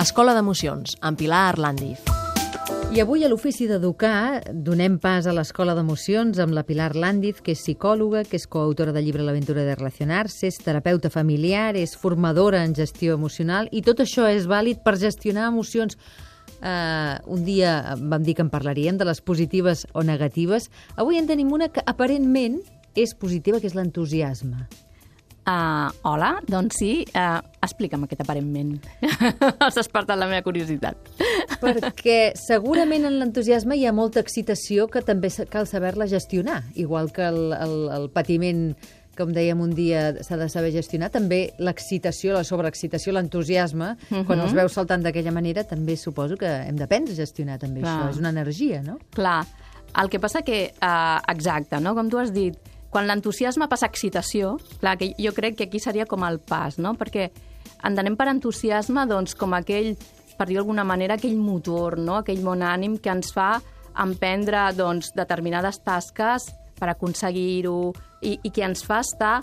Escola d'Emocions, amb Pilar Arlandiz. I avui a l'Ofici d'Educar donem pas a l'Escola d'Emocions amb la Pilar Lándiz, que és psicòloga, que és coautora del llibre L'aventura de relacionar-se, és terapeuta familiar, és formadora en gestió emocional i tot això és vàlid per gestionar emocions. Uh, un dia vam dir que en parlaríem de les positives o negatives. Avui en tenim una que aparentment és positiva, que és l'entusiasme. Uh, hola, doncs sí, uh, explica'm aquest aparentment. Has despertat la meva curiositat. Perquè segurament en l'entusiasme hi ha molta excitació que també cal saber-la gestionar, igual que el, el, el patiment com dèiem un dia, s'ha de saber gestionar. També l'excitació, la sobreexcitació, l'entusiasme, uh -huh. quan els veus saltant d'aquella manera, també suposo que hem d'aprendre a gestionar també Clar. això. És una energia, no? Clar. El que passa que, uh, exacte, no? com tu has dit, quan l'entusiasme passa a excitació, clar, que jo crec que aquí seria com el pas, no? Perquè entenem per entusiasme doncs, com aquell, per dir d'alguna manera, aquell motor, no? aquell bon ànim que ens fa emprendre doncs, determinades tasques per aconseguir-ho i, i que ens fa estar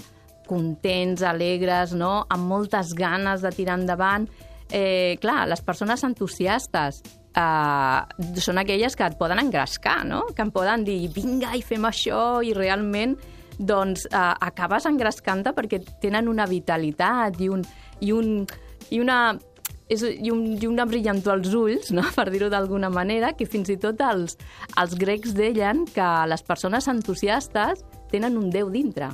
contents, alegres, no? amb moltes ganes de tirar endavant. Eh, clar, les persones entusiastes eh, són aquelles que et poden engrescar, no? que em poden dir vinga i fem això i realment doncs eh, acabes engrescant-te perquè tenen una vitalitat i, un, i, un, i una és, i, un, i una brillantor als ulls, no? per dir-ho d'alguna manera, que fins i tot els, els grecs deien que les persones entusiastes tenen un déu dintre.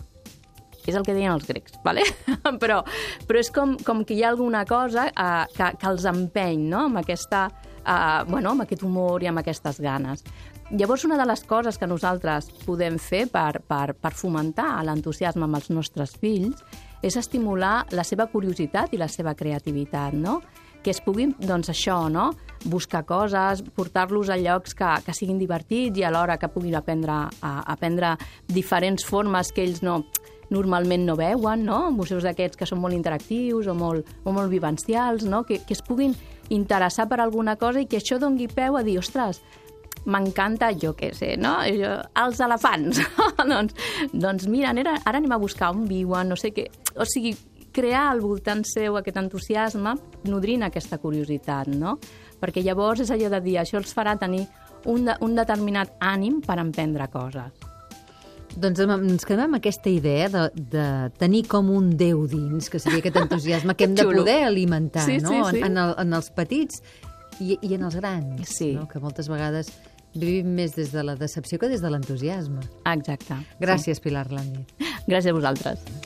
És el que deien els grecs, ¿vale? però, però és com, com que hi ha alguna cosa eh, que, que els empeny no? amb, aquesta, eh, bueno, amb aquest humor i amb aquestes ganes. Llavors, una de les coses que nosaltres podem fer per, per, per fomentar l'entusiasme amb els nostres fills és estimular la seva curiositat i la seva creativitat, no? que es puguin, doncs això, no? buscar coses, portar-los a llocs que, que siguin divertits i alhora que puguin aprendre, a, aprendre diferents formes que ells no, normalment no veuen, no? museus d'aquests que són molt interactius o molt, o molt vivencials, no? que, que es puguin interessar per alguna cosa i que això dongui peu a dir, ostres, m'encanta, jo què sé, no? Jo, els elefants. doncs, doncs mira, ara, ara anem a buscar on viuen, no sé què. O sigui, crear al voltant seu aquest entusiasme nodrint aquesta curiositat, no? Perquè llavors és allò de dir, això els farà tenir un, de, un determinat ànim per emprendre coses. Doncs ens quedem amb aquesta idea de, de tenir com un déu dins, que seria aquest entusiasme que hem de poder alimentar sí, no? sí, sí. En, en, el, en els petits i, i en els grans, sí. no? que moltes vegades vivim més des de la decepció que des de l'entusiasme. Exacte. Gràcies, sí. Pilar Landi. Gràcies a vosaltres.